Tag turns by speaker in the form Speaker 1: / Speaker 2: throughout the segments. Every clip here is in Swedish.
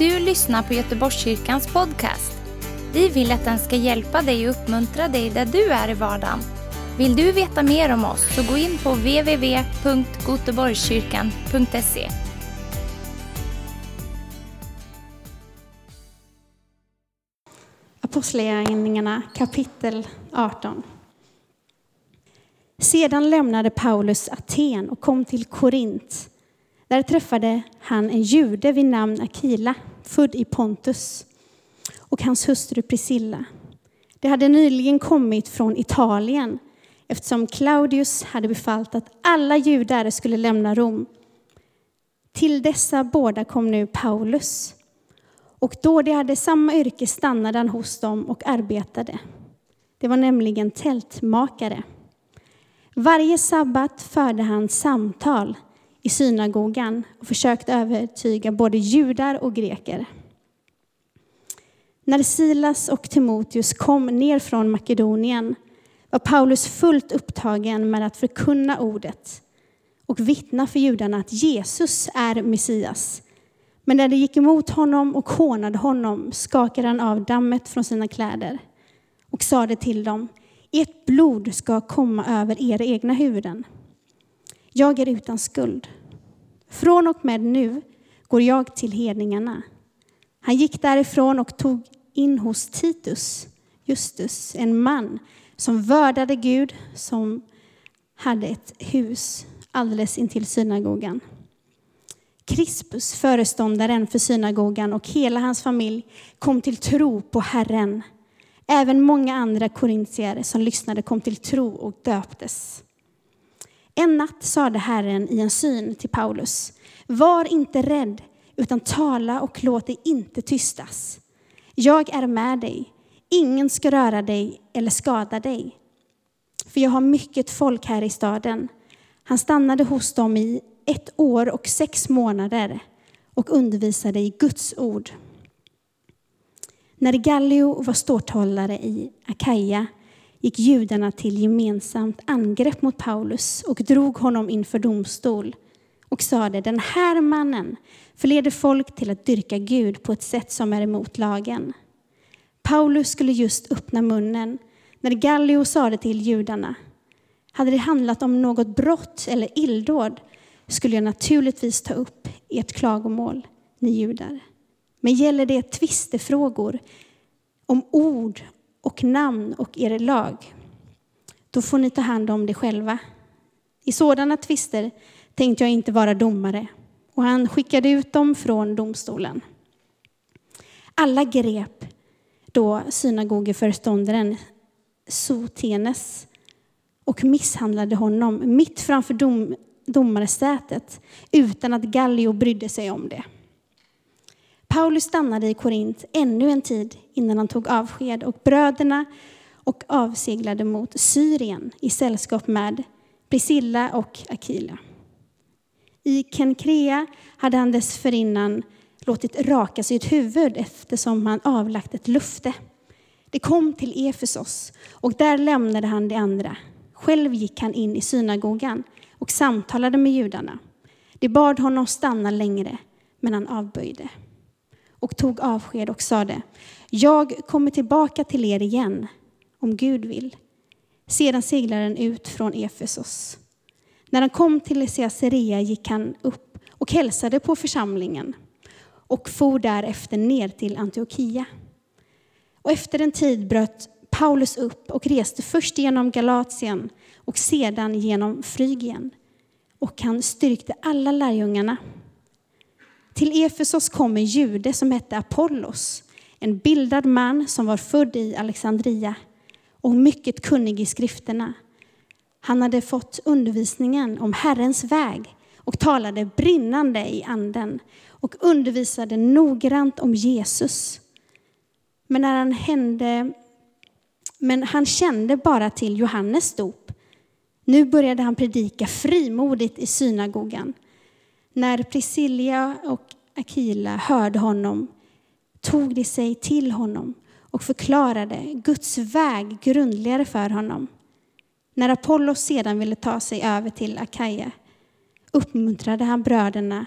Speaker 1: du lyssnar på Göteborgskyrkans podcast. Vi vill att den ska hjälpa dig och uppmuntra dig där du är i vardagen. Vill du veta mer om oss så gå in på www.goteborgskyrkan.se.
Speaker 2: Apostlagärningarna kapitel 18. Sedan lämnade Paulus Aten och kom till Korint. Där träffade han en jude vid namn Akila, född i Pontus, och hans hustru Priscilla. De hade nyligen kommit från Italien eftersom Claudius hade befallt att alla judar skulle lämna Rom. Till dessa båda kom nu Paulus. Och då de hade samma yrke stannade han hos dem och arbetade. Det var nämligen tältmakare. Varje sabbat förde han samtal i synagogan och försökt övertyga både judar och greker. När Silas och Timoteus kom ner från Makedonien var Paulus fullt upptagen med att förkunna ordet och vittna för judarna att Jesus är Messias. Men när de gick emot honom och hånade honom skakade han av dammet från sina kläder och sade till dem, ert blod ska komma över era egna huvuden. Jag är utan skuld. Från och med nu går jag till hedningarna. Han gick därifrån och tog in hos Titus, Justus, en man som vördade Gud, som hade ett hus alldeles intill synagogan. Krispus, föreståndaren för synagogan och hela hans familj kom till tro på Herren. Även många andra korintier som lyssnade kom till tro och döptes. En natt sade Herren i en syn till Paulus, var inte rädd, utan tala och låt dig inte tystas. Jag är med dig, ingen ska röra dig eller skada dig. För jag har mycket folk här i staden. Han stannade hos dem i ett år och sex månader och undervisade i Guds ord. När Gallio var ståthållare i Akaja gick judarna till gemensamt angrepp mot Paulus och drog honom inför domstol och sade, den här mannen förleder folk till att dyrka Gud på ett sätt som är emot lagen. Paulus skulle just öppna munnen när Gallio sade till judarna, hade det handlat om något brott eller illdåd skulle jag naturligtvis ta upp ert klagomål, ni judar. Men gäller det tvistefrågor om ord och namn och er lag, då får ni ta hand om det själva. I sådana tvister tänkte jag inte vara domare, och han skickade ut dem från domstolen. Alla grep då synagogeföreståndaren Sotenes och misshandlade honom mitt framför dom, domarsätet utan att Gallio brydde sig om det. Paulus stannade i Korint ännu en tid innan han tog avsked och bröderna och avseglade mot Syrien i sällskap med Priscilla och Akila. I Kenkrea hade han dessförinnan låtit raka sitt huvud eftersom han avlagt ett lufte. Det kom till Efesos och där lämnade han de andra. Själv gick han in i synagogan och samtalade med judarna. De bad honom stanna längre, men han avböjde och tog avsked och sade, jag kommer tillbaka till er igen, om Gud vill. Sedan seglade han ut från Efesos. När han kom till Caesarea gick han upp och hälsade på församlingen och for därefter ner till Antiochia. Och efter en tid bröt Paulus upp och reste först genom Galatien och sedan genom Frygien. Och han styrkte alla lärjungarna. Till Efesos kom en jude som hette Apollos, en bildad man som var född i Alexandria och mycket kunnig i skrifterna. Han hade fått undervisningen om Herrens väg och talade brinnande i anden och undervisade noggrant om Jesus. Men, när han hände, men han kände bara till Johannes dop. Nu började han predika frimodigt i synagogan. När Priscilla och Akila hörde honom tog de sig till honom och förklarade Guds väg grundligare för honom. När Apollos sedan ville ta sig över till Akaja uppmuntrade han bröderna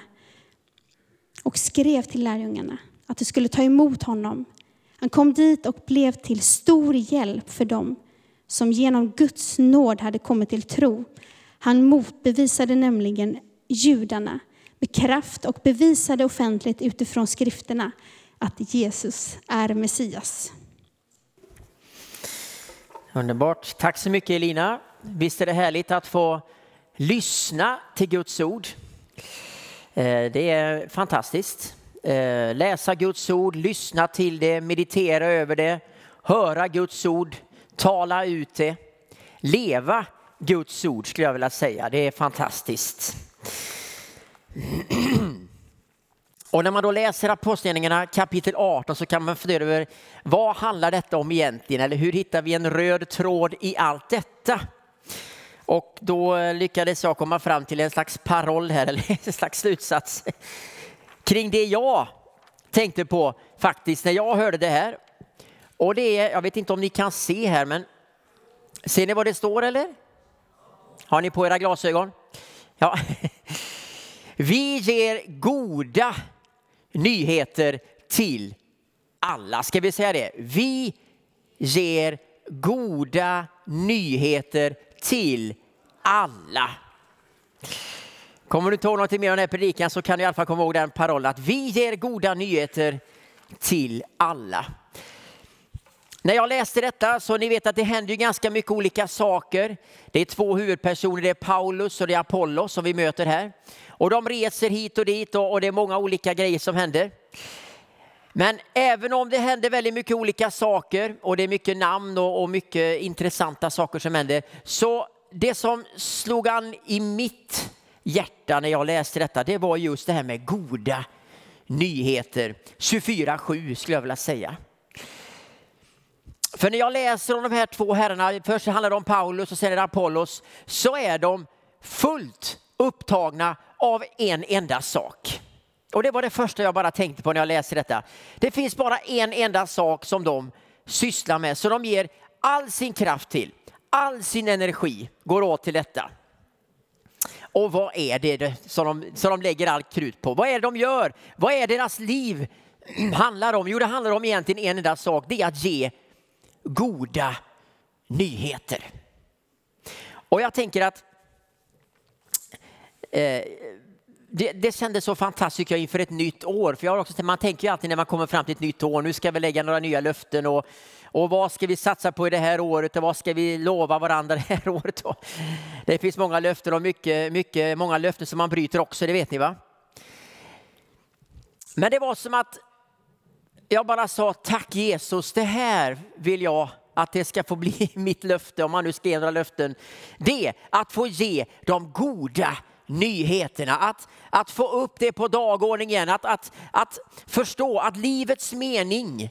Speaker 2: och skrev till lärjungarna. att de skulle ta emot honom. Han kom dit och blev till stor hjälp för dem som genom Guds nåd hade kommit till tro. Han motbevisade nämligen judarna med kraft och bevisade offentligt utifrån skrifterna att Jesus är Messias.
Speaker 3: Underbart. Tack så mycket Elina. Visst är det härligt att få lyssna till Guds ord. Eh, det är fantastiskt. Eh, läsa Guds ord, lyssna till det, meditera över det, höra Guds ord, tala ut det, leva Guds ord skulle jag vilja säga. Det är fantastiskt. Och när man då läser Apostlagärningarna kapitel 18 så kan man fundera över vad handlar detta om egentligen? Eller hur hittar vi en röd tråd i allt detta? Och då eh, lyckades jag komma fram till en slags paroll här, eller en slags slutsats kring det jag tänkte på faktiskt när jag hörde det här. Och det är, jag vet inte om ni kan se här, men ser ni vad det står eller? Har ni på era glasögon? Ja. Vi ger goda nyheter till alla. Ska vi säga det? Vi ger goda nyheter till alla. Kommer du inte ihåg något mer om den här predikan så kan du i alla fall komma ihåg den parollen att vi ger goda nyheter till alla. När jag läste detta så ni vet att det händer ju ganska mycket olika saker. Det är två huvudpersoner, det är Paulus och det är Apollos som vi möter här. Och de reser hit och dit och, och det är många olika grejer som händer. Men även om det händer väldigt mycket olika saker och det är mycket namn och, och mycket intressanta saker som händer. Så det som slog an i mitt hjärta när jag läste detta, det var just det här med goda nyheter. 24-7 skulle jag vilja säga. För när jag läser om de här två herrarna, först handlar det om Paulus och sen är det Apollos, så är de fullt upptagna av en enda sak. Och det var det första jag bara tänkte på när jag läste detta. Det finns bara en enda sak som de sysslar med, så de ger all sin kraft till, all sin energi går åt till detta. Och vad är det som de, som de lägger allt krut på? Vad är det de gör? Vad är deras liv handlar om? Jo, det handlar om egentligen en enda sak. Det är att ge goda nyheter. Och jag tänker att eh, det, det kändes så fantastiskt jag, inför ett nytt år. För jag har också, man tänker ju alltid när man kommer fram till ett nytt år, nu ska vi lägga några nya löften och, och vad ska vi satsa på i det här året och vad ska vi lova varandra det här året? Och det finns många löften och mycket, mycket, många löften som man bryter också, det vet ni va? Men det var som att jag bara sa tack Jesus, det här vill jag att det ska få bli mitt löfte, om man nu ska ge några löften. Det att få ge de goda nyheterna, att, att få upp det på dagordningen, att, att, att förstå att livets mening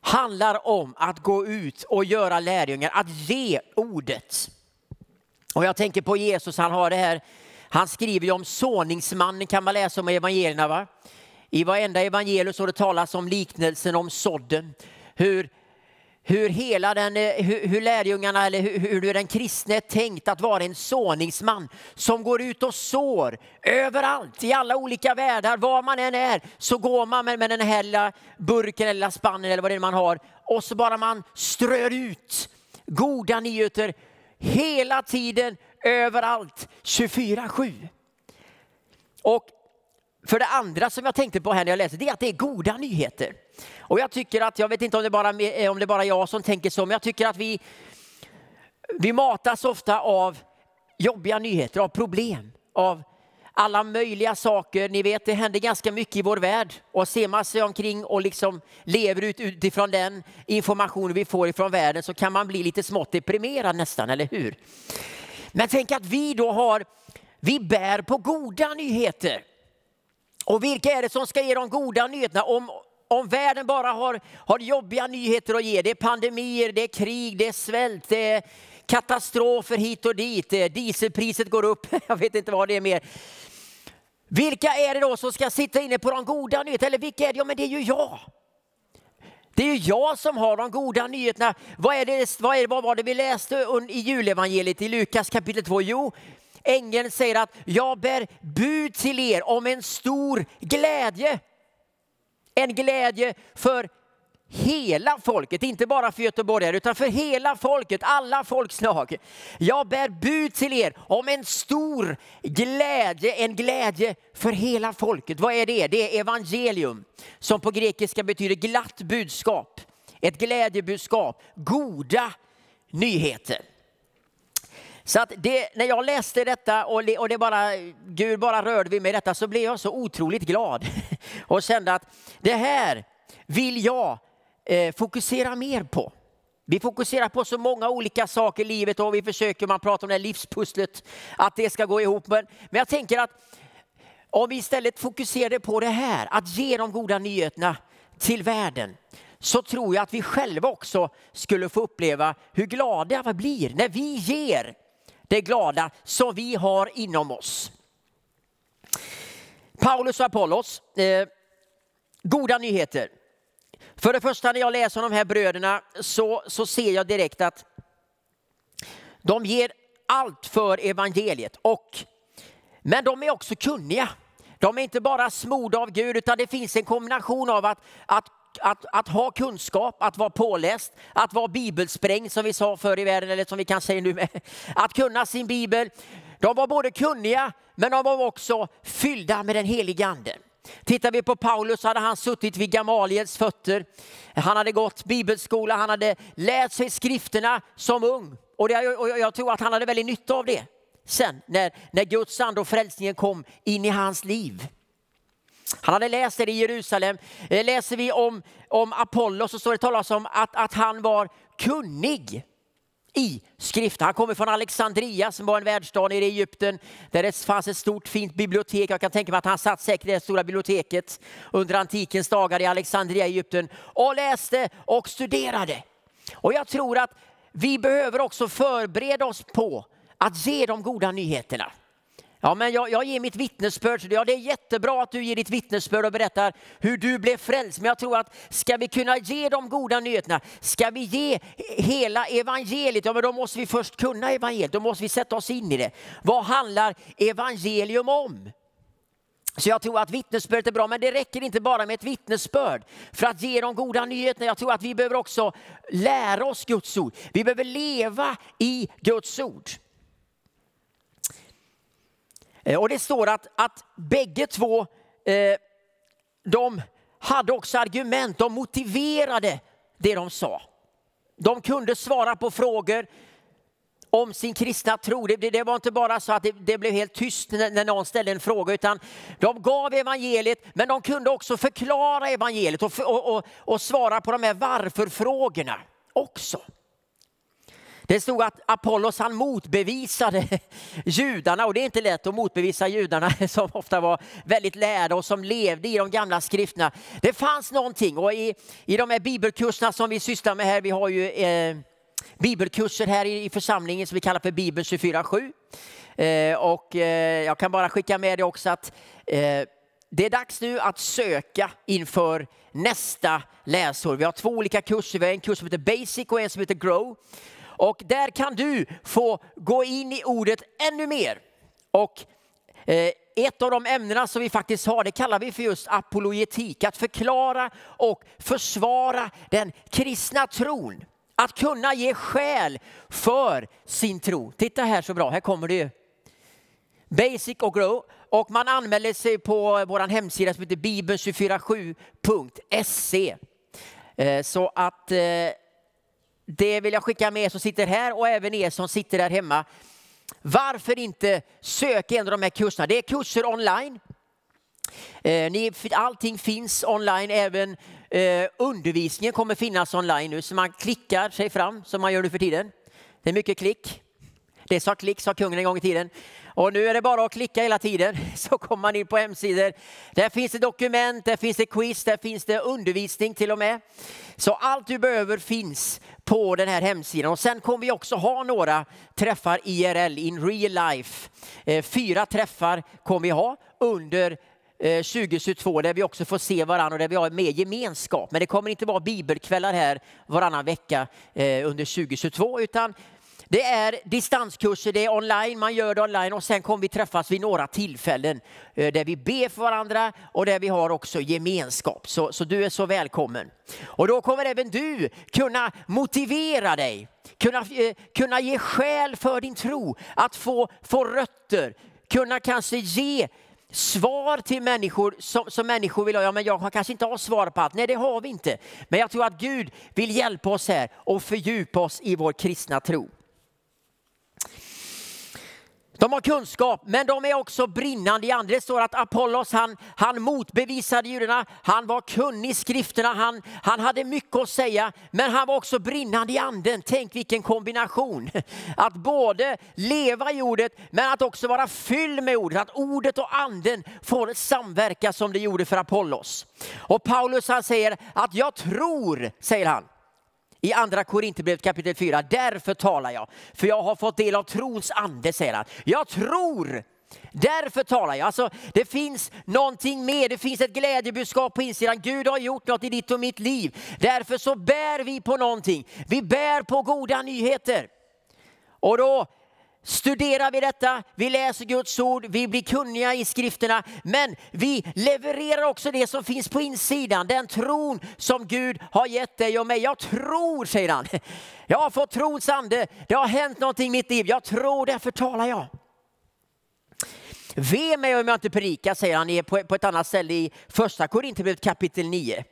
Speaker 3: handlar om att gå ut och göra lärjungar, att ge ordet. Och jag tänker på Jesus, han har det här, han skriver ju om såningsmannen kan man läsa om i evangelierna. Va? I varenda evangelium så det talas om liknelsen om sådden. Hur, hur, hela den, eh, hur, hur lärjungarna eller hur, hur den kristne är tänkt att vara en såningsman som går ut och sår överallt i alla olika världar. Var man än är så går man med, med den här lilla burken eller spannen eller vad det är man har och så bara man strör ut goda nyheter hela tiden överallt 24-7. Och för det andra som jag tänkte på här när jag läste, det är att det är goda nyheter. Och jag tycker att, jag vet inte om det bara är, eh, om det bara jag som tänker så, men jag tycker att vi, vi matas ofta av jobbiga nyheter, av problem, av alla möjliga saker. Ni vet, det händer ganska mycket i vår värld och ser man sig omkring och liksom lever ut utifrån den information vi får ifrån världen så kan man bli lite smått deprimerad nästan, eller hur? Men tänk att vi då har, vi bär på goda nyheter. Och vilka är det som ska ge de goda nyheterna? Om, om världen bara har, har jobbiga nyheter att ge, det är pandemier, det är krig, det är svält, det är katastrofer hit och dit, dieselpriset går upp, jag vet inte vad det är mer. Vilka är det då som ska sitta inne på de goda nyheterna? Eller vilka är det? Ja, men det är ju jag. Det är ju jag som har de goda nyheterna. Vad, är det, vad, är, vad var det vi läste i julevangeliet i Lukas kapitel 2? Jo, ängeln säger att jag bär bud till er om en stor glädje. En glädje för hela folket, inte bara för göteborgare utan för hela folket, alla folkslag. Jag bär bud till er om en stor glädje, en glädje för hela folket. Vad är det? Det är evangelium som på grekiska betyder glatt budskap, ett glädjebudskap, goda nyheter. Så att det, när jag läste detta och, och det bara, Gud bara rörde vid mig detta så blev jag så otroligt glad och kände att det här vill jag eh, fokusera mer på. Vi fokuserar på så många olika saker i livet och vi försöker, man pratar om det här livspusslet, att det ska gå ihop. Men, men jag tänker att om vi istället fokuserade på det här, att ge de goda nyheterna till världen, så tror jag att vi själva också skulle få uppleva hur glada vi blir när vi ger det glada som vi har inom oss. Paulus och Apollos, eh, goda nyheter. För det första när jag läser om de här bröderna så, så ser jag direkt att de ger allt för evangeliet. Och, men de är också kunniga. De är inte bara smorda av Gud utan det finns en kombination av att, att att, att, ha kunskap, att vara påläst, att vara bibelsprängd som vi sa förr i världen, eller som vi kan säga nu med. Att kunna sin bibel. De var både kunniga, men de var också fyllda med den helige Ande. Tittar vi på Paulus hade han suttit vid Gamaliels fötter. Han hade gått bibelskola, han hade lärt sig skrifterna som ung. Och, det, och jag tror att han hade väldigt nytta av det sen när, när Guds ande och frälsningen kom in i hans liv. Han hade läst det i Jerusalem. Eh, läser vi om, om Apollos så står det talas om att, att han var kunnig i skrift. Han kommer från Alexandria som var en världsstad nere i Egypten där det fanns ett stort fint bibliotek. Jag kan tänka mig att han satt säkert i det stora biblioteket under antikens dagar i Alexandria i Egypten och läste och studerade. Och jag tror att vi behöver också förbereda oss på att ge de goda nyheterna. Ja, men jag, jag ger mitt vittnesbörd. Ja, det är jättebra att du ger ditt vittnesbörd och berättar hur du blev frälst. Men jag tror att ska vi kunna ge de goda nyheterna, ska vi ge hela evangeliet, ja men då måste vi först kunna evangeliet. Då måste vi sätta oss in i det. Vad handlar evangelium om? Så jag tror att vittnesbördet är bra, men det räcker inte bara med ett vittnesbörd för att ge de goda nyheterna. Jag tror att vi behöver också lära oss Guds ord. Vi behöver leva i Guds ord. Eh, och det står att, att bägge två, eh, de hade också argument, de motiverade det de sa. De kunde svara på frågor om sin kristna tro. Det, det var inte bara så att det, det blev helt tyst när, när, någon ställde en fråga, utan de gav evangeliet, men de kunde också förklara evangeliet och, och, och, och svara på de här varför-frågorna också. Det stod att Apollos han motbevisade judarna och det är inte lätt att motbevisa judarna som ofta var väldigt lärda och som levde i de gamla skrifterna. Det fanns någonting och i, i de här bibelkurserna som vi sysslar med här, vi har ju eh, bibelkurser här i, i församlingen som vi kallar för Bibeln 24-7. Eh, och eh, jag kan bara skicka med det också att eh, det är dags nu att söka inför nästa läsår. Vi har två olika kurser. Vi har en kurs som heter Basic och en som heter Grow. Och där kan du få gå in i ordet ännu mer. Och eh, ett av de ämnena som vi faktiskt har, det kallar vi för just apologetik. Att förklara och försvara den kristna tron. Att kunna ge skäl för sin tro. Titta här så bra, här kommer det ju. Basic och Grow. Och man anmäler sig på vår hemsida som heter bibeln247.se. Eh, så att eh, det vill jag skicka med er som sitter här och även er som sitter där hemma. Varför inte söka en av de här kurserna? Det är kurser online. Eh, allting finns online, även eh, undervisningen kommer finnas online nu. Så man klickar sig fram som man gör nu för tiden. Det är mycket klick. Det sa klick, sa kungen en gång i tiden. Och nu är det bara att klicka hela tiden så kommer man in på hemsidor. Där finns det dokument, där finns det quiz, där finns det undervisning till och med. Så allt du behöver finns på den här hemsidan. Och sen kommer vi också ha några träffar IRL, in real life. Eh, fyra träffar kommer vi ha under eh, 2022 där vi också får se varandra och där vi har mer gemenskap. Men det kommer inte vara bibelkvällar här varannan vecka eh, under 2022 utan det är distanskurser, det är online, man gör det online och sen kommer vi träffas vid några tillfällen eh, där vi ber för varandra och där vi har också gemenskap. Så, så du är så välkommen. Och då kommer även du kunna motivera dig, kunna, eh, kunna ge skäl för din tro, att få, få rötter, kunna kanske ge svar till människor som, som människor vill ha. Ja, men jag kanske inte har svar på allt. Nej, det har vi inte. Men jag tror att Gud vill hjälpa oss här och fördjupa oss i vår kristna tro. De har kunskap, men de är också brinnande i anden. Det står att Apollos han, han motbevisade judarna, han var kunnig i skrifterna, han, han hade mycket att säga, men han var också brinnande i anden. Tänk vilken kombination! Att både leva i ordet, men att också vara fylld med ordet. Att ordet och anden får samverka som det gjorde för Apollos. Och Paulus han säger att jag tror, säger han, i andra Korinthierbrevet kapitel 4. Därför talar jag, för jag har fått del av trons ande, säger han. Jag tror, därför talar jag. Alltså, det finns någonting mer, det finns ett glädjebudskap på insidan. Gud har gjort något i ditt och mitt liv. Därför så bär vi på någonting. Vi bär på goda nyheter. Och då studerar vi detta, vi läser Guds ord, vi blir kunniga i skrifterna, men vi levererar också det som finns på insidan, den tron som Gud har gett dig och mig. Jag tror, säger han. Jag har fått trons ande, det har hänt någonting i mitt liv, jag tror, därför talar jag. Ve mig om jag inte predikar, säger han på ett annat ställe i första Korinthierbrevet kapitel 9.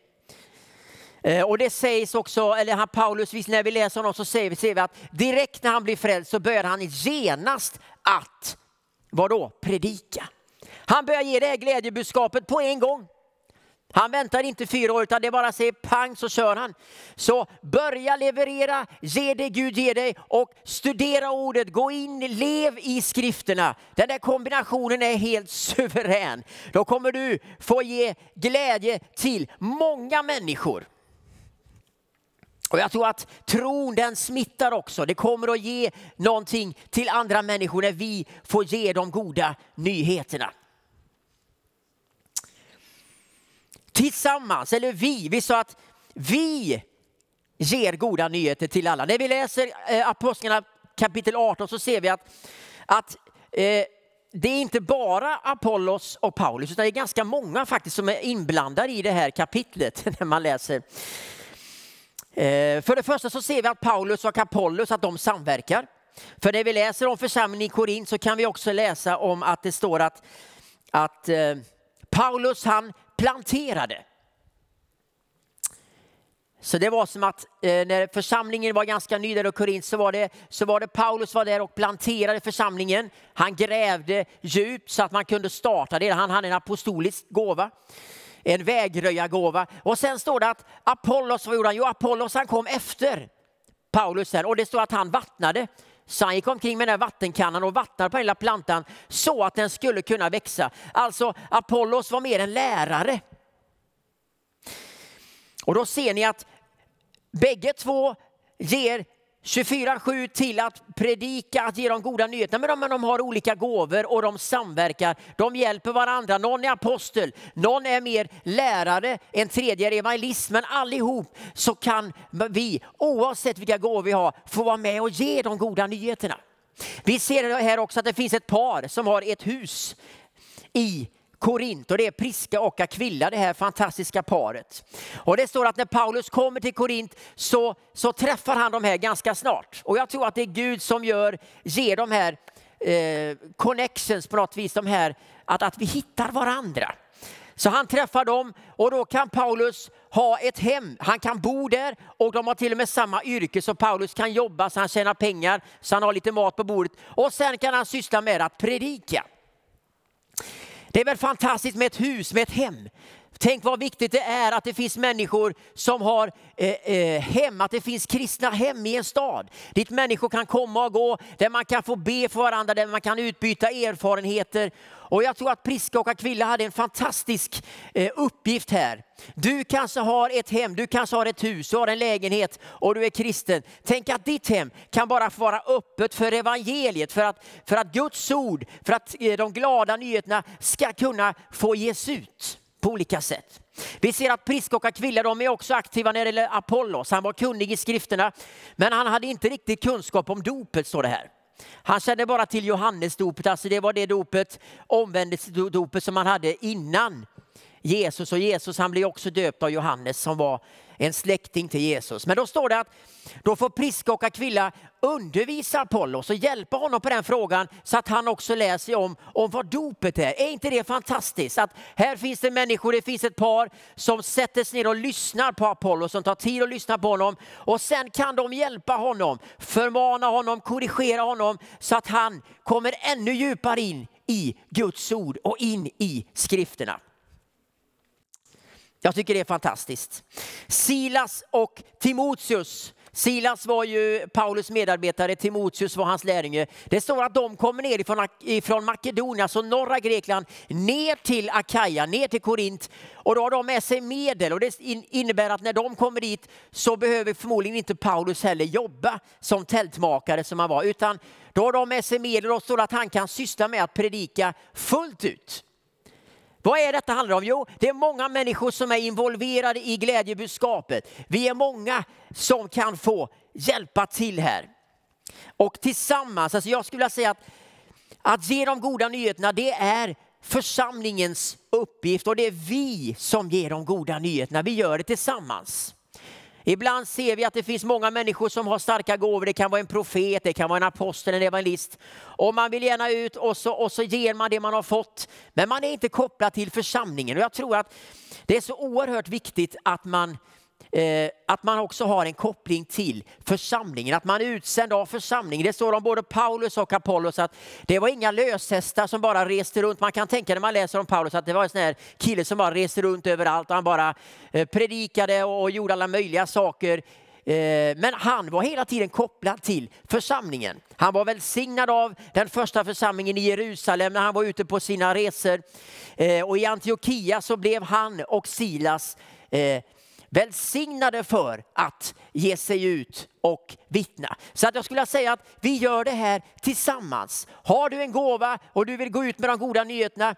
Speaker 3: Eh, och det sägs också, eller han Paulus, när vi läser honom så ser vi, ser vi att direkt när han blir frälst så börjar han genast att, vadå, predika. Han börjar ge det här glädjebudskapet på en gång. Han väntar inte fyra år utan det bara säger pang så kör han. Så börja leverera, ge det Gud ger dig och studera ordet, gå in, lev i skrifterna. Den där kombinationen är helt suverän. Då kommer du få ge glädje till många människor. Och jag tror att tron den smittar också. Det kommer att ge någonting till andra människor när vi får ge de goda nyheterna. Tillsammans, eller vi, vi sa att vi ger goda nyheter till alla. När vi läser eh, Apostlarna kapitel 18 så ser vi att, att eh, det är inte bara Apollos och Paulus utan det är ganska många faktiskt som är inblandade i det här kapitlet när man läser Eh, för det första så ser vi att Paulus och Apollos att de samverkar. För när vi läser om församlingen i Korint så kan vi också läsa om att det står att, att eh, Paulus han planterade. Så det var som att eh, när församlingen var ganska ny där i Korint så var, det, så var det Paulus var där och planterade församlingen. Han grävde djupt så att man kunde starta det. Han hade en apostolisk gåva en vägröjargåva. Och sen står det att Apollos, vad gjorde han? Jo, Apollos han kom efter Paulus här och det står att han vattnade. Så han gick omkring med den här vattenkannan och vattnade på den lilla plantan så att den skulle kunna växa. Alltså Apollos var mer en lärare. Och då ser ni att bägge två ger 24-7 till att predika, att ge de goda nyheterna. Men de, de har olika gåvor och de samverkar. De hjälper varandra. Någon är apostel, någon är mer lärare, en tredje är evangelist. Men allihop så kan vi, oavsett vilka gåvor vi har, få vara med och ge de goda nyheterna. Vi ser här också att det finns ett par som har ett hus i Korint och det är Priska och Aquilla, det här fantastiska paret. Och det står att när Paulus kommer till Korint så, så träffar han de här ganska snart. Och jag tror att det är Gud som gör, ger de här eh, connections på något vis, de här, att, att vi hittar varandra. Så han träffar dem och då kan Paulus ha ett hem. Han kan bo där och de har till och med samma yrke så Paulus kan jobba så han tjänar pengar så han har lite mat på bordet. Och sen kan han syssla med att predika. Det är väl fantastiskt med ett hus, med ett hem. Tänk vad viktigt det är att det finns människor som har eh, eh, hem, att det finns kristna hem i en stad. Dit människor kan komma och gå, där man kan få be för varandra, där man kan utbyta erfarenheter. Och jag tror att Priska och Aquilla hade en fantastisk eh, uppgift här. Du kanske har ett hem, du kanske har ett hus, du har en lägenhet och du är kristen. Tänk att ditt hem kan bara få vara öppet för evangeliet, för att, för att Guds ord, för att eh, de glada nyheterna ska kunna få ges ut. på olika sätt. Vi ser att Priska och Aquilla de är också aktiva när det gäller Apollos. Han var kunnig i skrifterna, men han hade inte riktigt kunskap om dopet, står det här. Han kände bara till Johannesdopet, alltså det var det dopet, omvändelsedopet som han hade innan Jesus. Och Jesus han blev också döpt av Johannes som var en släkting till Jesus. Men då står det att då får Priska och akvilla undervisa Apollos och hjälpa honom på den frågan så att han också lär sig om, om vad dopet är. Är inte det fantastiskt? Att här finns det människor, det finns ett par som sätter sig ner och lyssnar på Apollos, som tar tid att lyssna på honom och sen kan de hjälpa honom, förmana honom, korrigera honom så att han kommer ännu djupare in i Guds ord och in i skrifterna. Jag tycker det är fantastiskt. Silas och Timoteus. Silas var ju Paulus medarbetare, Timoteus var hans lärjunge. Det står att de kommer ner ifrån, ifrån Makedonien, alltså norra Grekland, ner till Akaja, ner till Korint. Och då har de med sig medel och det innebär att när de kommer dit så behöver förmodligen inte Paulus heller jobba som tältmakare som han var, utan då har de med sig medel och står att han kan syssla med att predika fullt ut. Vad är detta handlar om? Jo, det är många människor som är involverade i glädjebudskapet. Vi är många som kan få hjälpa till här. Och tillsammans, alltså jag skulle vilja säga att, att ge de goda nyheterna, det är församlingens uppgift och det är vi som ger de goda nyheterna. Vi gör det tillsammans. Ibland ser vi att det finns många människor som har starka gåvor. Det kan vara en profet, det kan vara en apostel, en evangelist. Och man vill gärna ut och så, och så ger man det man har fått. Men man är inte kopplad till församlingen. Och jag tror att det är så oerhört viktigt att man Eh, att man också har en koppling till församlingen, att man är utsänd av församlingen. Det står om både Paulus och Apollos att det var inga löshästar som bara reste runt. Man kan tänka när man läser om Paulus att det var en sån här kille som bara reste runt överallt och han bara eh, predikade och gjorde alla möjliga saker. Eh, men han var hela tiden kopplad till församlingen. Han var välsignad av den första församlingen i Jerusalem när han var ute på sina resor. Och i Antiochia så blev han och Silas välsignade för att ge sig ut och vittna. Så att jag skulle säga att vi gör det här tillsammans. Har du en gåva och du vill gå ut med de goda nyheterna,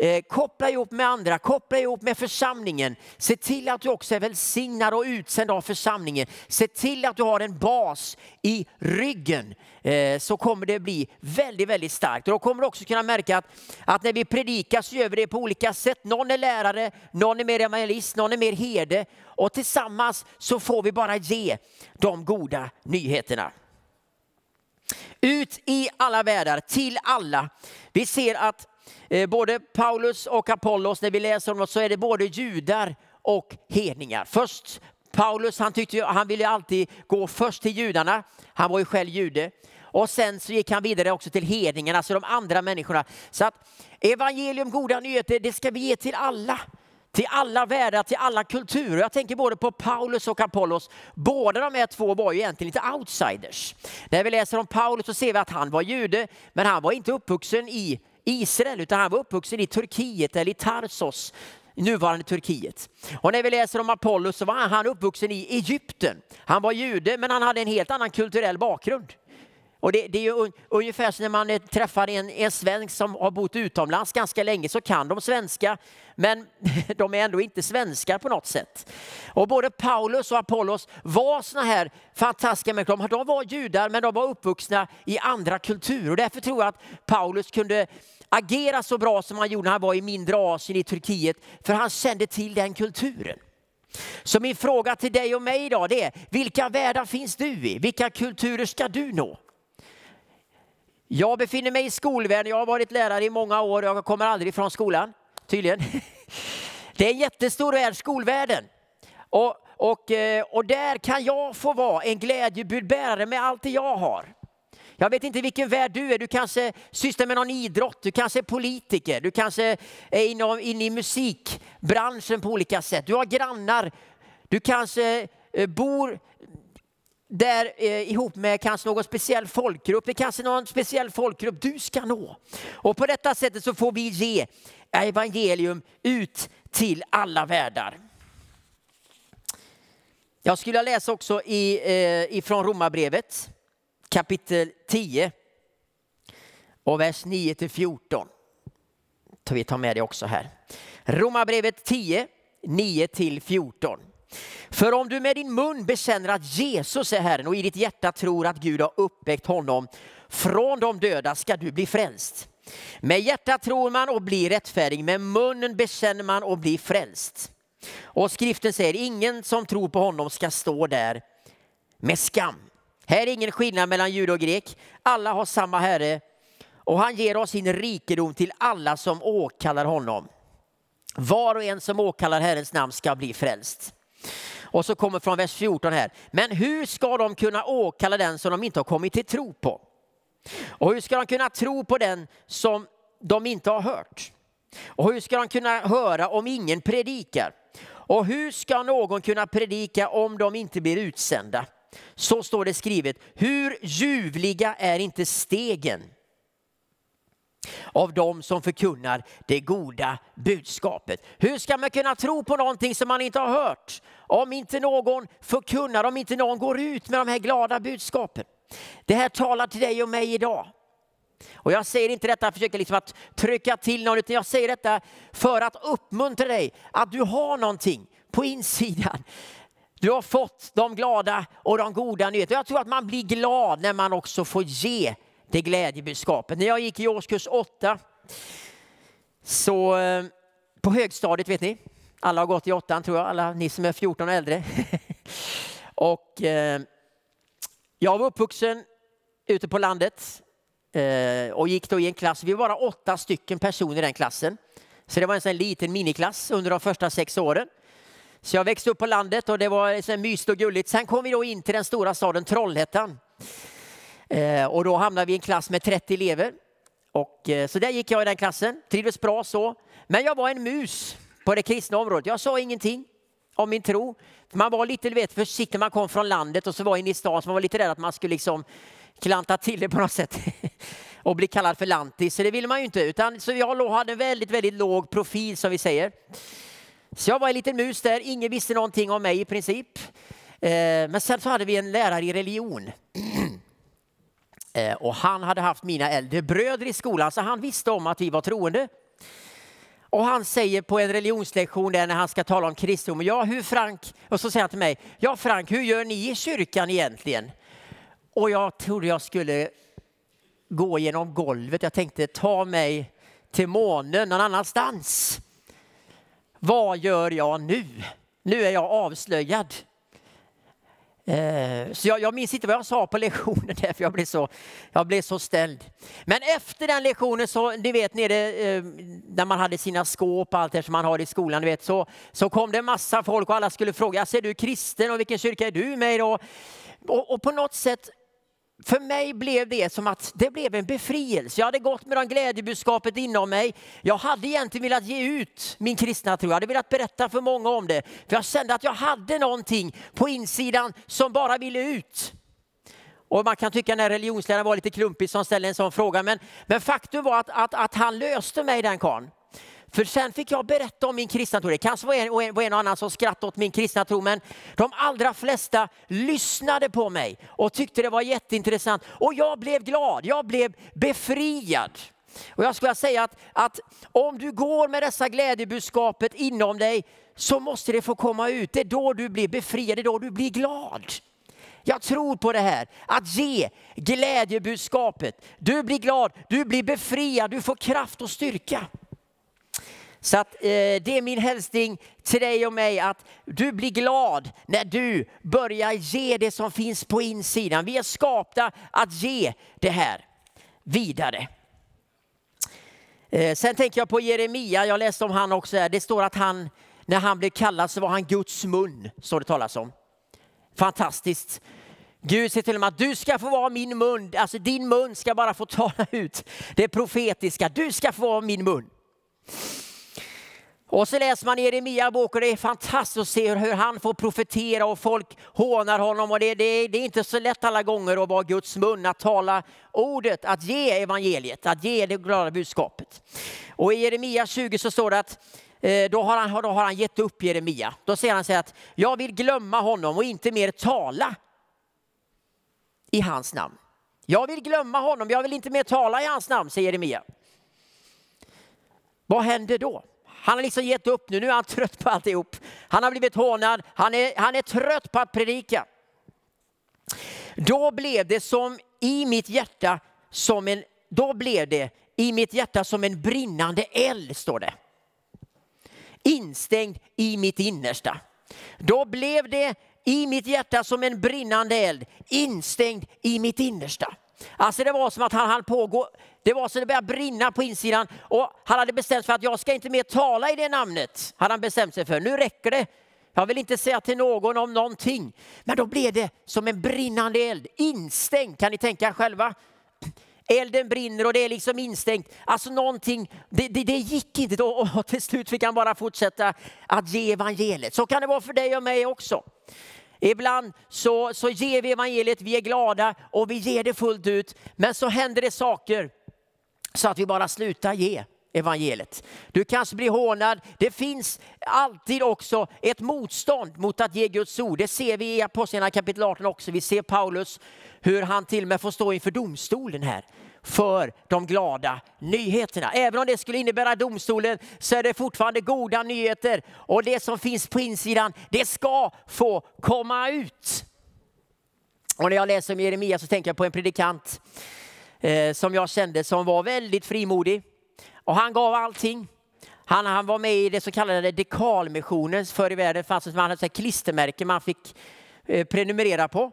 Speaker 3: Eh, koppla ihop med andra, koppla ihop med församlingen. Se till att du också är välsignad och utsänd av församlingen. Se till att du har en bas i ryggen eh, så kommer det bli väldigt, väldigt starkt. Och då kommer du också kunna märka att, att när vi predikar så gör vi det på olika sätt. Någon är lärare, någon är mer evangelist, någon är mer herde och tillsammans så får vi bara ge de goda nyheterna. Ut i alla världar, till alla. Vi ser att Eh, både Paulus och Apollos, när vi läser om dem så är det både judar och hedningar. Först Paulus, han, tyckte, han ville alltid gå först till judarna. Han var ju själv jude. Och sen så gick han vidare också till hedningarna, alltså de andra människorna. Så att evangelium, goda nyheter, det ska vi ge till alla. Till alla världar, till alla kulturer. Jag tänker både på Paulus och Apollos. Båda de här två var ju egentligen lite outsiders. När vi läser om Paulus så ser vi att han var jude, men han var inte uppvuxen i Israel, utan han var uppvuxen i Turkiet eller i Tarsos, nuvarande Turkiet. Och när vi läser om Apollos så var han uppvuxen i Egypten. Han var jude, men han hade en helt annan kulturell bakgrund. Och det, det, är ju ungefär som när man eh, träffar en, en svensk som har bott utomlands ganska länge så kan de svenska men de är ändå inte svenskar på något sätt. Och både Paulus och Apollos var såna här fantastiska människor. De var judar men de var uppvuxna i andra kulturer och därför tror jag att Paulus kunde agera så bra som han gjorde när han var i mindre Asien i Turkiet för han kände till den kulturen. Så min fråga till dig och mig idag är, vilka världar finns du i? Vilka kulturer ska du nå? Jag befinner mig i skolvärlden, jag har varit lärare i många år, jag kommer aldrig ifrån skolan, tydligen. Det är en jättestor värld, skolvärlden. Och, och, eh, och där kan jag få vara en glädjebudbärare med allt det jag har. Jag vet inte vilken värld du är, du kanske sysslar med någon idrott, du kanske är politiker, du kanske är inne in i musikbranschen på olika sätt. Du har grannar, du kanske eh, bor där eh, ihop med kanske någon speciell folkgrupp. Det är kanske någon speciell folkgrupp du ska nå. Och på detta sättet så får vi ge evangelium ut till alla världar. Jag skulle läsa också i, eh, ifrån Romarbrevet kapitel 10 och vers 9 till 14. Vi tar med det också här. Romarbrevet 10, 9-14. För om du med din mun bekänner att Jesus är Herren och i ditt hjärta tror att Gud har uppväckt honom från de döda ska du bli frälst. Med hjärtat tror man och blir rättfärdig, med munnen bekänner man och blir frälst. Och skriften säger, ingen som tror på honom ska stå där med skam. Här är ingen skillnad mellan jud och grek. Alla har samma Herre och han ger oss sin rikedom till alla som åkallar honom. Var och en som åkallar Herrens namn ska bli frälst. Och så kommer från vers 14 här. Men hur ska de kunna åkalla den som de inte har kommit till tro på? Och hur ska de kunna tro på den som de inte har hört? Och hur ska de kunna höra om ingen predikar? Och hur ska någon kunna predika om de inte blir utsända? Så står det skrivet. Hur ljuvliga är inte stegen av dem som förkunnar det goda budskapet. Hur ska man kunna tro på någonting som man inte har hört? Om inte någon förkunnar, om inte någon går ut med de här glada budskapen. Det här talar till dig och mig idag. Och jag säger inte detta för att försöka liksom att trycka till någon, utan jag säger detta för att uppmuntra dig att du har någonting på insidan. Du har fått de glada och de goda nyheterna. Jag tror att man blir glad när man också får ge det glädjebudskapet. När jag gick i årskurs 8, så eh, på högstadiet vet ni, alla har gått i åttan tror jag, alla ni som är 14 och äldre. och eh, jag var uppvuxen ute på landet eh, och gick då i en klass, vi var bara åtta stycken personer i den klassen. Så det var en sån liten miniklass under de första sex åren. Så jag växte upp på landet och det var så mysigt och gulligt. Sen kom vi då in till den stora staden Trollhättan. Eh, och då hamnade vi i en klass med 30 elever. Och, eh, så där gick jag i den klassen, trivdes bra så. Men jag var en mus på det kristna området. Jag sa ingenting om min tro. Man var lite vet, försiktig när man kom från landet och så var inne i stan så man var lite rädd att man skulle liksom klanta till det på något sätt och bli kallad för lantis. Så det ville man ju inte. Utan, så jag hade en väldigt, väldigt låg profil som vi säger. Så jag var en liten mus där, ingen visste någonting om mig i princip. Eh, men sen så hade vi en lärare i religion. Eh, och han hade haft mina äldre bröder i skolan så han visste om att vi var troende. Och han säger på en religionslektion där när han ska tala om kristendom, ja hur Frank, och så säger han till mig, ja Frank hur gör ni i kyrkan egentligen? Och jag trodde jag skulle gå genom golvet, jag tänkte ta mig till månen någon annanstans. Vad gör jag nu? Nu är jag avslöjad. Eh, så jag, jag minns inte vad jag sa på lektionen där, för jag blev så, jag blev så ställd. Men efter den lektionen, så, ni vet nere eh, där man hade sina skåp och allt det som man har i skolan, vet, så, så kom det en massa folk och alla skulle fråga, ser du kristen och vilken kyrka är du med i? Och, och, och på något sätt för mig blev det som att det blev en befrielse. Jag hade gått med det glädjebudskapet inom mig. Jag hade egentligen velat ge ut min kristna tro. Jag hade velat berätta för många om det. För jag kände att jag hade någonting på insidan som bara ville ut. Och man kan tycka att religionsläraren var lite klumpig som ställde en sån fråga. Men, men faktum var att, att, att han löste mig den karln. För sen fick jag berätta om min kristna tro. Det kanske var en, var en och annan som skrattade åt min kristna tro, men de allra flesta lyssnade på mig och tyckte det var jätteintressant. Och jag blev glad, jag blev befriad. Och jag skulle säga att, att om du går med dessa glädjebudskapet inom dig så måste det få komma ut. Det är då du blir befriad, det är då du blir glad. Jag tror på det här, att ge glädjebudskapet. Du blir glad, du blir befriad, du får kraft och styrka. Så att, eh, det är min hälsning till dig och mig att du blir glad när du börjar ge det som finns på insidan. Vi är skapta att ge det här vidare. Eh, sen tänker jag på Jeremia, jag läste om han också. Här. Det står att han, när han blev kallad så var han Guds mun, står det talas om. Fantastiskt. Gud säger till honom att du ska få vara min mun, alltså din mun ska bara få tala ut det profetiska. Du ska få vara min mun. Och så läser man Jeremia bok och det är fantastiskt att se hur han får profetera och folk hånar honom. Och det, det, det, är inte så lätt alla gånger att vara Guds mun, att tala ordet, att ge evangeliet, att ge det glada budskapet. Och i Jeremia 20 så står det att eh, då har, han, då har han gett upp Jeremia. Då säger han så att jag vill glömma honom och inte mer tala i hans namn. Jag vill glömma honom, jag vill inte mer tala i hans namn, säger Jeremia. Vad händer då? Han har liksom gett upp nu, nu är han trött på alltihop. Han har blivit hånad, han är, han är trött på att predika. Då blev det som i mitt hjärta som en, då blev det i mitt hjärta som en brinnande eld, står det. Instängd i mitt innersta. Då blev det i mitt hjärta som en brinnande eld, instängd i mitt innersta. Alltså det var som att han hann pågå, det var så det började brinna på insidan och han hade bestämt sig för att jag ska inte mer tala i det namnet. Hade han bestämt sig för. Nu räcker det. Jag vill inte säga till någon om någonting. Men då blev det som en brinnande eld, instängd. Kan ni tänka själva? Elden brinner och det är liksom instängt. Alltså någonting, det, det, det gick inte då och till slut fick han bara fortsätta att ge evangeliet. Så kan det vara för dig och mig också. Ibland så, så ger vi evangeliet, vi är glada och vi ger det fullt ut. Men så händer det saker så att vi bara slutar ge evangeliet. Du kanske blir hånad. Det finns alltid också ett motstånd mot att ge Guds ord. Det ser vi i Apostlagärningarna kapitel 18 också. Vi ser Paulus hur han till och med får stå inför domstolen här för de glada nyheterna. Även om det skulle innebära domstolen så är det fortfarande goda nyheter och det som finns på insidan det ska få komma ut. Och när jag läser om Jeremia så tänker jag på en predikant eh, som jag kände som var väldigt frimodig och han gav allting. Han, han var med i det så kallade dekalmissionen. Förr i världen fanns det man hade klistermärken man fick eh, prenumerera på.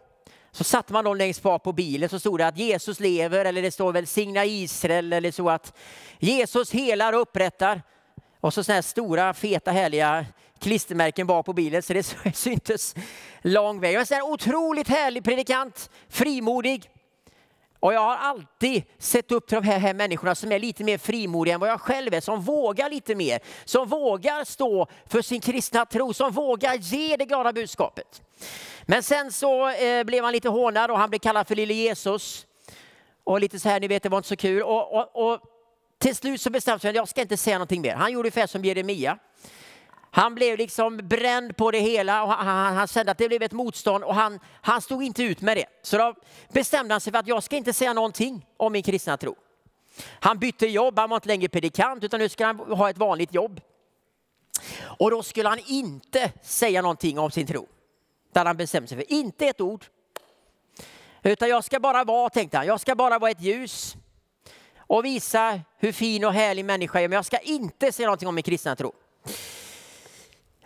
Speaker 3: Så satte man dem längst bak på bilen så stod det att Jesus lever eller det står väl signa Israel eller så att Jesus helar och upprättar. Och så sådana här stora feta härliga klistermärken bak på bilen så det syntes lång väg. Jag en otroligt härlig predikant, frimodig. Och jag har alltid sett upp till de här, här människorna som är lite mer frimodiga än vad jag själv är, som vågar lite mer, som vågar stå för sin kristna tro, som vågar ge det glada budskapet. Men sen så eh, blev han lite hånad och han blev kallad för lille Jesus. Och lite så här, ni vet det var inte så kul. Och, och, och till slut så bestämde sig att jag ska inte säga någonting mer. Han gjorde ungefär som Jeremia. Han blev liksom bränd på det hela och han, han, han kände att det blev ett motstånd och han, han stod inte ut med det. Så då bestämde han sig för att jag ska inte säga någonting om min kristna tro. Han bytte jobb, han var inte längre predikant utan nu ska han ha ett vanligt jobb. Och då skulle han inte säga någonting om sin tro. Det hade han bestämt sig för. Inte ett ord. Utan jag ska bara vara, tänkte han, jag ska bara vara ett ljus och visa hur fin och härlig människa jag är. Men jag ska inte säga någonting om min kristna tro.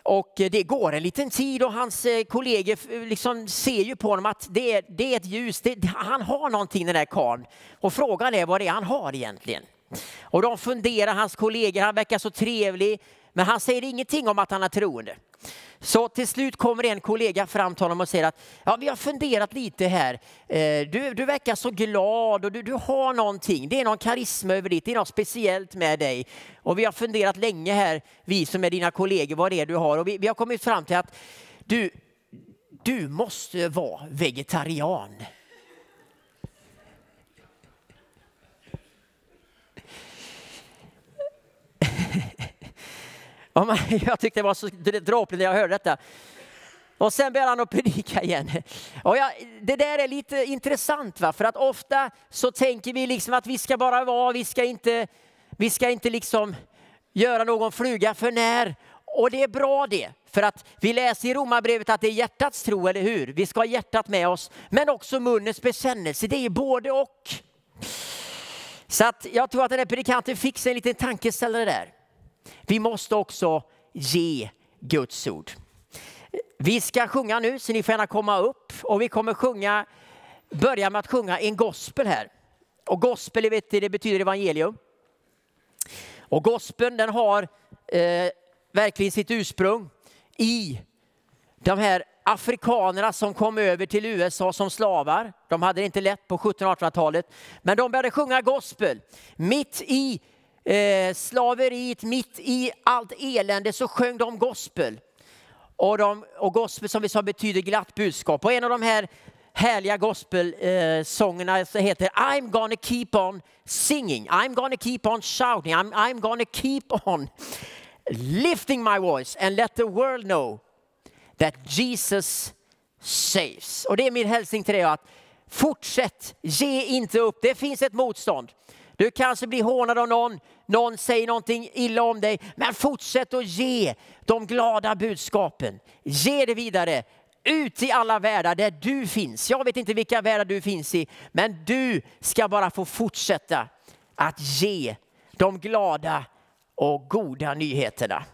Speaker 3: Och eh, det går en liten tid och hans eh, kollegor eh, liksom ser ju på honom att det är, det är ett ljus. Det, han har någonting den där karln. Och frågan är vad det är han har egentligen. Och de funderar, hans kollegor, han verkar så trevlig. Men han säger ingenting om att han är troende. Så till slut kommer en kollega fram till honom och säger att ja, vi har funderat lite här. Eh, du, du verkar så glad och du, du har någonting. Det är någon karisma över ditt, det är något speciellt med dig. Och vi har funderat länge här, vi som är dina kollegor, vad det är du har. Och vi, vi har kommit fram till att du, du måste vara vegetarian. Jag tyckte det var så dråpligt när jag hörde detta. Och sen började han att predika igen. Och jag, det där är lite intressant, va? för att ofta så tänker vi liksom att vi ska bara vara, vi ska inte, vi ska inte liksom göra någon fluga för när. Och det är bra det, för att vi läser i Romarbrevet att det är hjärtats tro, eller hur? Vi ska ha hjärtat med oss, men också munnens bekännelse. Det är både och. Så att jag tror att den här predikanten fick sig en liten tankeställare där. Vi måste också ge Guds ord. Vi ska sjunga nu, så ni får gärna komma upp. Och vi kommer sjunga, börja med att sjunga en gospel här. Och gospel vet, det betyder evangelium. Och gospeln den har eh, verkligen sitt ursprung i de här afrikanerna som kom över till USA som slavar. De hade det inte lätt på 1700-1800-talet. Men de började sjunga gospel mitt i eh, slaveriet, mitt i allt elände så sjöng de gospel. Och, de, och gospel som vi sa betyder glatt budskap. Och en av de här härliga gospelsångerna eh, heter I'm gonna keep on singing, I'm gonna keep on shouting, I'm, I'm gonna keep on lifting my voice and let the world know that Jesus saves. Och det är min hälsning till dig att fortsätt, ge inte upp. Det finns ett motstånd. Du kanske alltså blir hånad av någon, någon säger någonting illa om dig, men fortsätt att ge de glada budskapen. Ge det vidare ut i alla världar där du finns. Jag vet inte vilka världar du finns i, men du ska bara få fortsätta att ge de glada och goda nyheterna.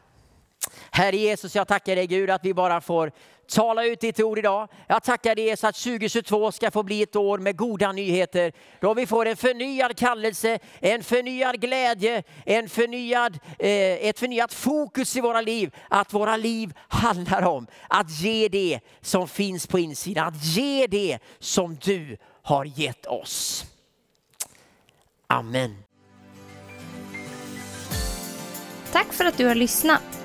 Speaker 3: Herre Jesus, jag tackar dig Gud att vi bara får tala ut ditt ord idag. Jag tackar dig så att 2022 ska få bli ett år med goda nyheter. Då vi får en förnyad kallelse, en förnyad glädje, en förnyad, eh, ett förnyat fokus i våra liv. Att våra liv handlar om att ge det som finns på insidan. Att ge det som du har gett oss. Amen.
Speaker 1: Tack för att du har lyssnat.